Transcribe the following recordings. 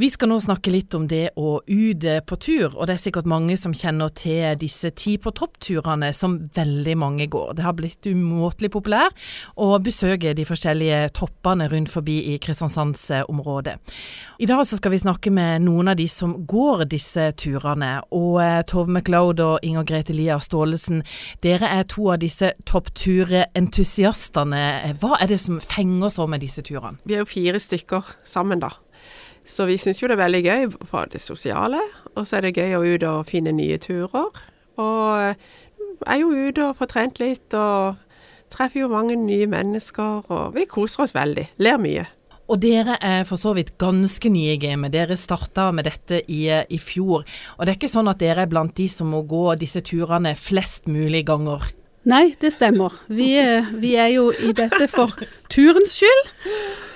Vi skal nå snakke litt om det å ut på tur, og det er sikkert mange som kjenner til disse Ti på topp-turene som veldig mange går. Det har blitt umåtelig populær å besøke de forskjellige toppene rundt forbi i Kristiansandsområdet. I dag så skal vi snakke med noen av de som går disse turene. Og eh, Tove McLeod og Inger Grete Lia Staalesen, dere er to av disse toppturentusiastene. Hva er det som fenger så med disse turene? Vi er jo fire stykker sammen, da. Så vi syns jo det er veldig gøy for det sosiale, og så er det gøy å ut og finne nye turer. Og jeg er jo ute og får trent litt, og treffer jo mange nye mennesker, og vi koser oss veldig. Ler mye. Og dere er for så vidt ganske nye i gamet. Dere starta med dette i, i, fjor. Og det er ikke sånn at dere er blant de som må gå disse turene flest mulig ganger? Nei, det stemmer. Vi, eh, vi, er jo i dette for turens skyld.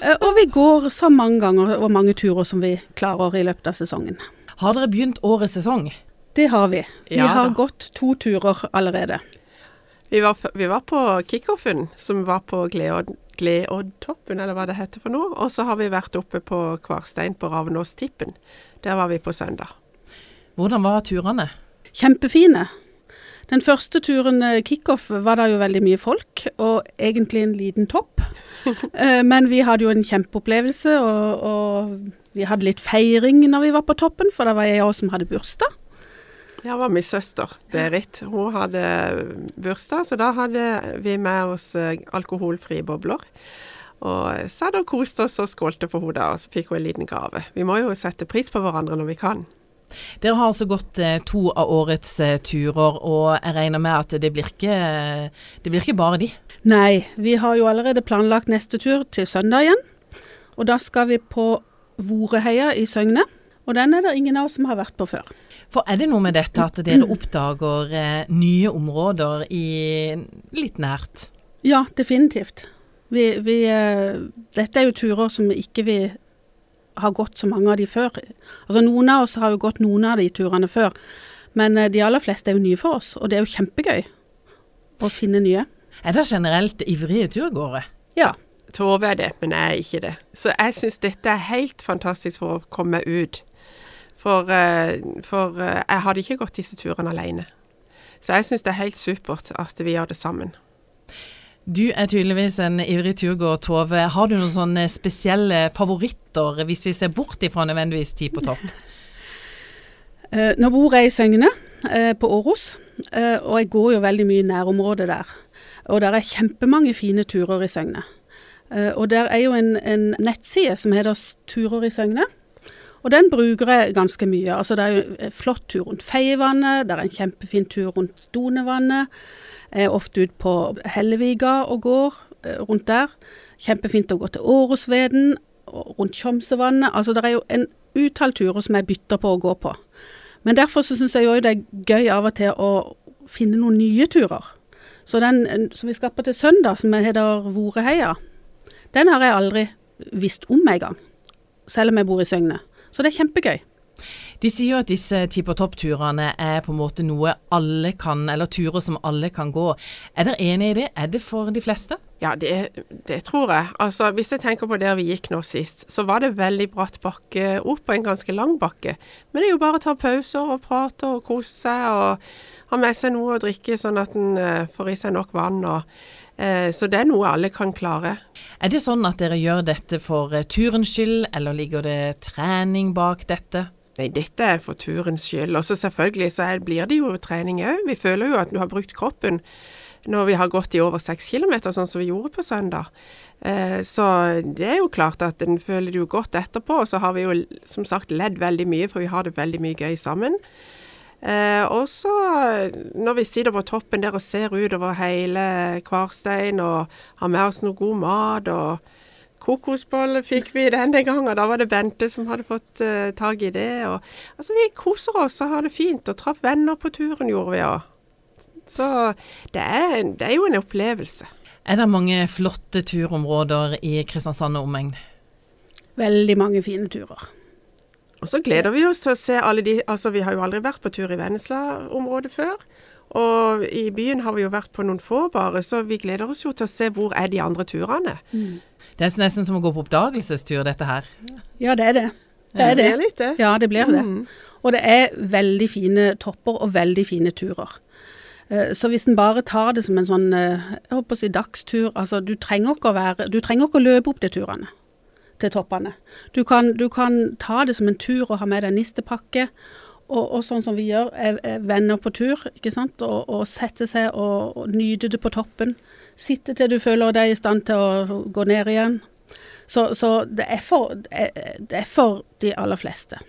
Eh, og vi går så mange ganger og mange turer som vi klarer i løpet av sesongen. Har dere begynt årets sesong? Det har vi. Vi ja, har gått to turer allerede. Vi var, vi var på kickoffen, som var på Gleoddtoppen, eller hva det heter for noe. Og så har vi vært oppe på Kvarstein på Ravnåstippen. Der var vi på søndag. Hvordan var turene? Kjempefine. Den første turen, eh, kickoff, var det jo veldig mye folk, og egentlig en liten topp. Eh, men vi hadde jo en kjempeopplevelse, og, og, vi hadde litt feiring når vi var på toppen, for det var jeg òg som hadde bursdag. Ja, det var min søster Berit. Hun hadde bursdag, så da hadde vi med oss eh, alkoholfrie bobler. Og satt og koste oss og skålte for henne, og så fikk hun en liten gave. Vi må jo sette pris på hverandre når vi kan. Dere har altså gått eh, to av årets eh, turer, og jeg regner med at det blir, ikke, det blir ikke bare de? Nei, vi har jo allerede planlagt neste tur til søndag igjen. Og da skal vi på Voreheia i Søgne. Og den er det ingen av oss som har vært på før. For er det noe med dette at dere oppdager eh, nye områder i litt nært? Ja, definitivt. Vi, vi, eh, dette er jo turer som ikke vi har gått så mange av de før. Altså Noen av oss har jo gått noen av de turene før, men eh, de aller fleste er jo nye for oss. Og det er jo kjempegøy å finne nye. Er det generelt ivrige turgåere? Ja. Tove er det, men jeg er ikke det. Så jeg syns dette er helt fantastisk for å komme ut. For, eh, for eh, jeg hadde ikke gått disse turene alene. Så jeg syns det er helt supert at vi gjør det sammen. Du er tydeligvis en ivrig turgåer, Tove. Har du noen sånne spesielle favoritter, hvis vi ser bort ifra nødvendigvis Tid på topp? Uh, nå bor jeg i Søgne, uh, på Åros, uh, og jeg går jo veldig mye i nærområdet der. Og der er kjempemange fine turer i Søgne. og der er jo en, en, nettside som heter Turer i Søgne. Og den bruker jeg ganske mye. Altså Det er jo en flott tur rundt Feievannet, det er en kjempefin tur rundt Donevannet. Jeg er ofte ute på Helleviga og går eh, rundt der. Kjempefint å gå til Årosveden, rundt Tjomsevannet. Altså det er jo en utall turer som jeg bytter på å gå på. Men derfor så syns jeg jo det er gøy av og til å finne noen nye turer. Så den som vi skal på til søndag, som heter Voreheia, den har jeg aldri visst om engang. Selv om jeg bor i Søgne. Så det er kjempegøy. De sier jo at disse Ti på topp-turene er på en måte noe alle kan, eller turer som alle kan gå. Er dere enig i det? Er det for de fleste? Ja, det, det, tror jeg. Altså, Hvis jeg tenker på der vi gikk nå sist, så var det veldig bratt bakke opp og en ganske lang bakke. Men det er jo bare å ta pauser og prate og kose seg og ha med seg noe å drikke, sånn at en uh, får i seg nok vann. og uh, så det er noe alle kan klare. Er det sånn at dere gjør dette for uh, turens skyld, eller ligger det trening bak dette? Nei, dette er for turens skyld. Og selvfølgelig så er, blir det jo trening òg. Vi føler jo at du har brukt kroppen når vi har gått i over seks kilometer, sånn som vi gjorde på søndag. Eh, så det er jo klart at en føler det jo godt etterpå. Og så har vi jo som sagt ledd veldig mye, for vi har det veldig mye gøy sammen. Eh, og så når vi sitter på toppen der og ser utover hele Kvarstein og har med oss noe god mat og Kokosbolle fikk vi denne gangen, da var det Bente som hadde fått uh, tak i det. Og, altså, vi koser oss og har det fint, og traff venner på turen, gjorde vi òg. Så det er, det er, jo en opplevelse. Er det mange flotte turområder i Kristiansand og omegn? Veldig mange fine turer. Og så gleder vi oss til å se alle de Altså, vi har jo aldri vært på tur i Vennesla-området før. Og i byen har vi jo vært på noen få bare, så vi gleder oss jo til å se hvor er de andre turene. Mm. Det er nesten som å gå på oppdagelsestur, dette her. Ja, det er det. Det er det. blir litt det. Ja, det blir det. Mm. Og det er veldig fine topper og veldig fine turer. Eh, Så hvis en bare tar det som en sånn eh, jeg håper å si dagstur altså Du trenger ikke å, være, du trenger ikke å løpe opp de turene, til toppene. Du kan, du kan ta det som en tur og ha med deg nistepakke. Og, og sånn som vi gjør, er, er venner på tur, ikke sant. Og, og sette seg og, og nyte det på toppen. Sitte til du føler deg i stand til å gå ned igjen. Så, så det, er for, det er for de aller fleste.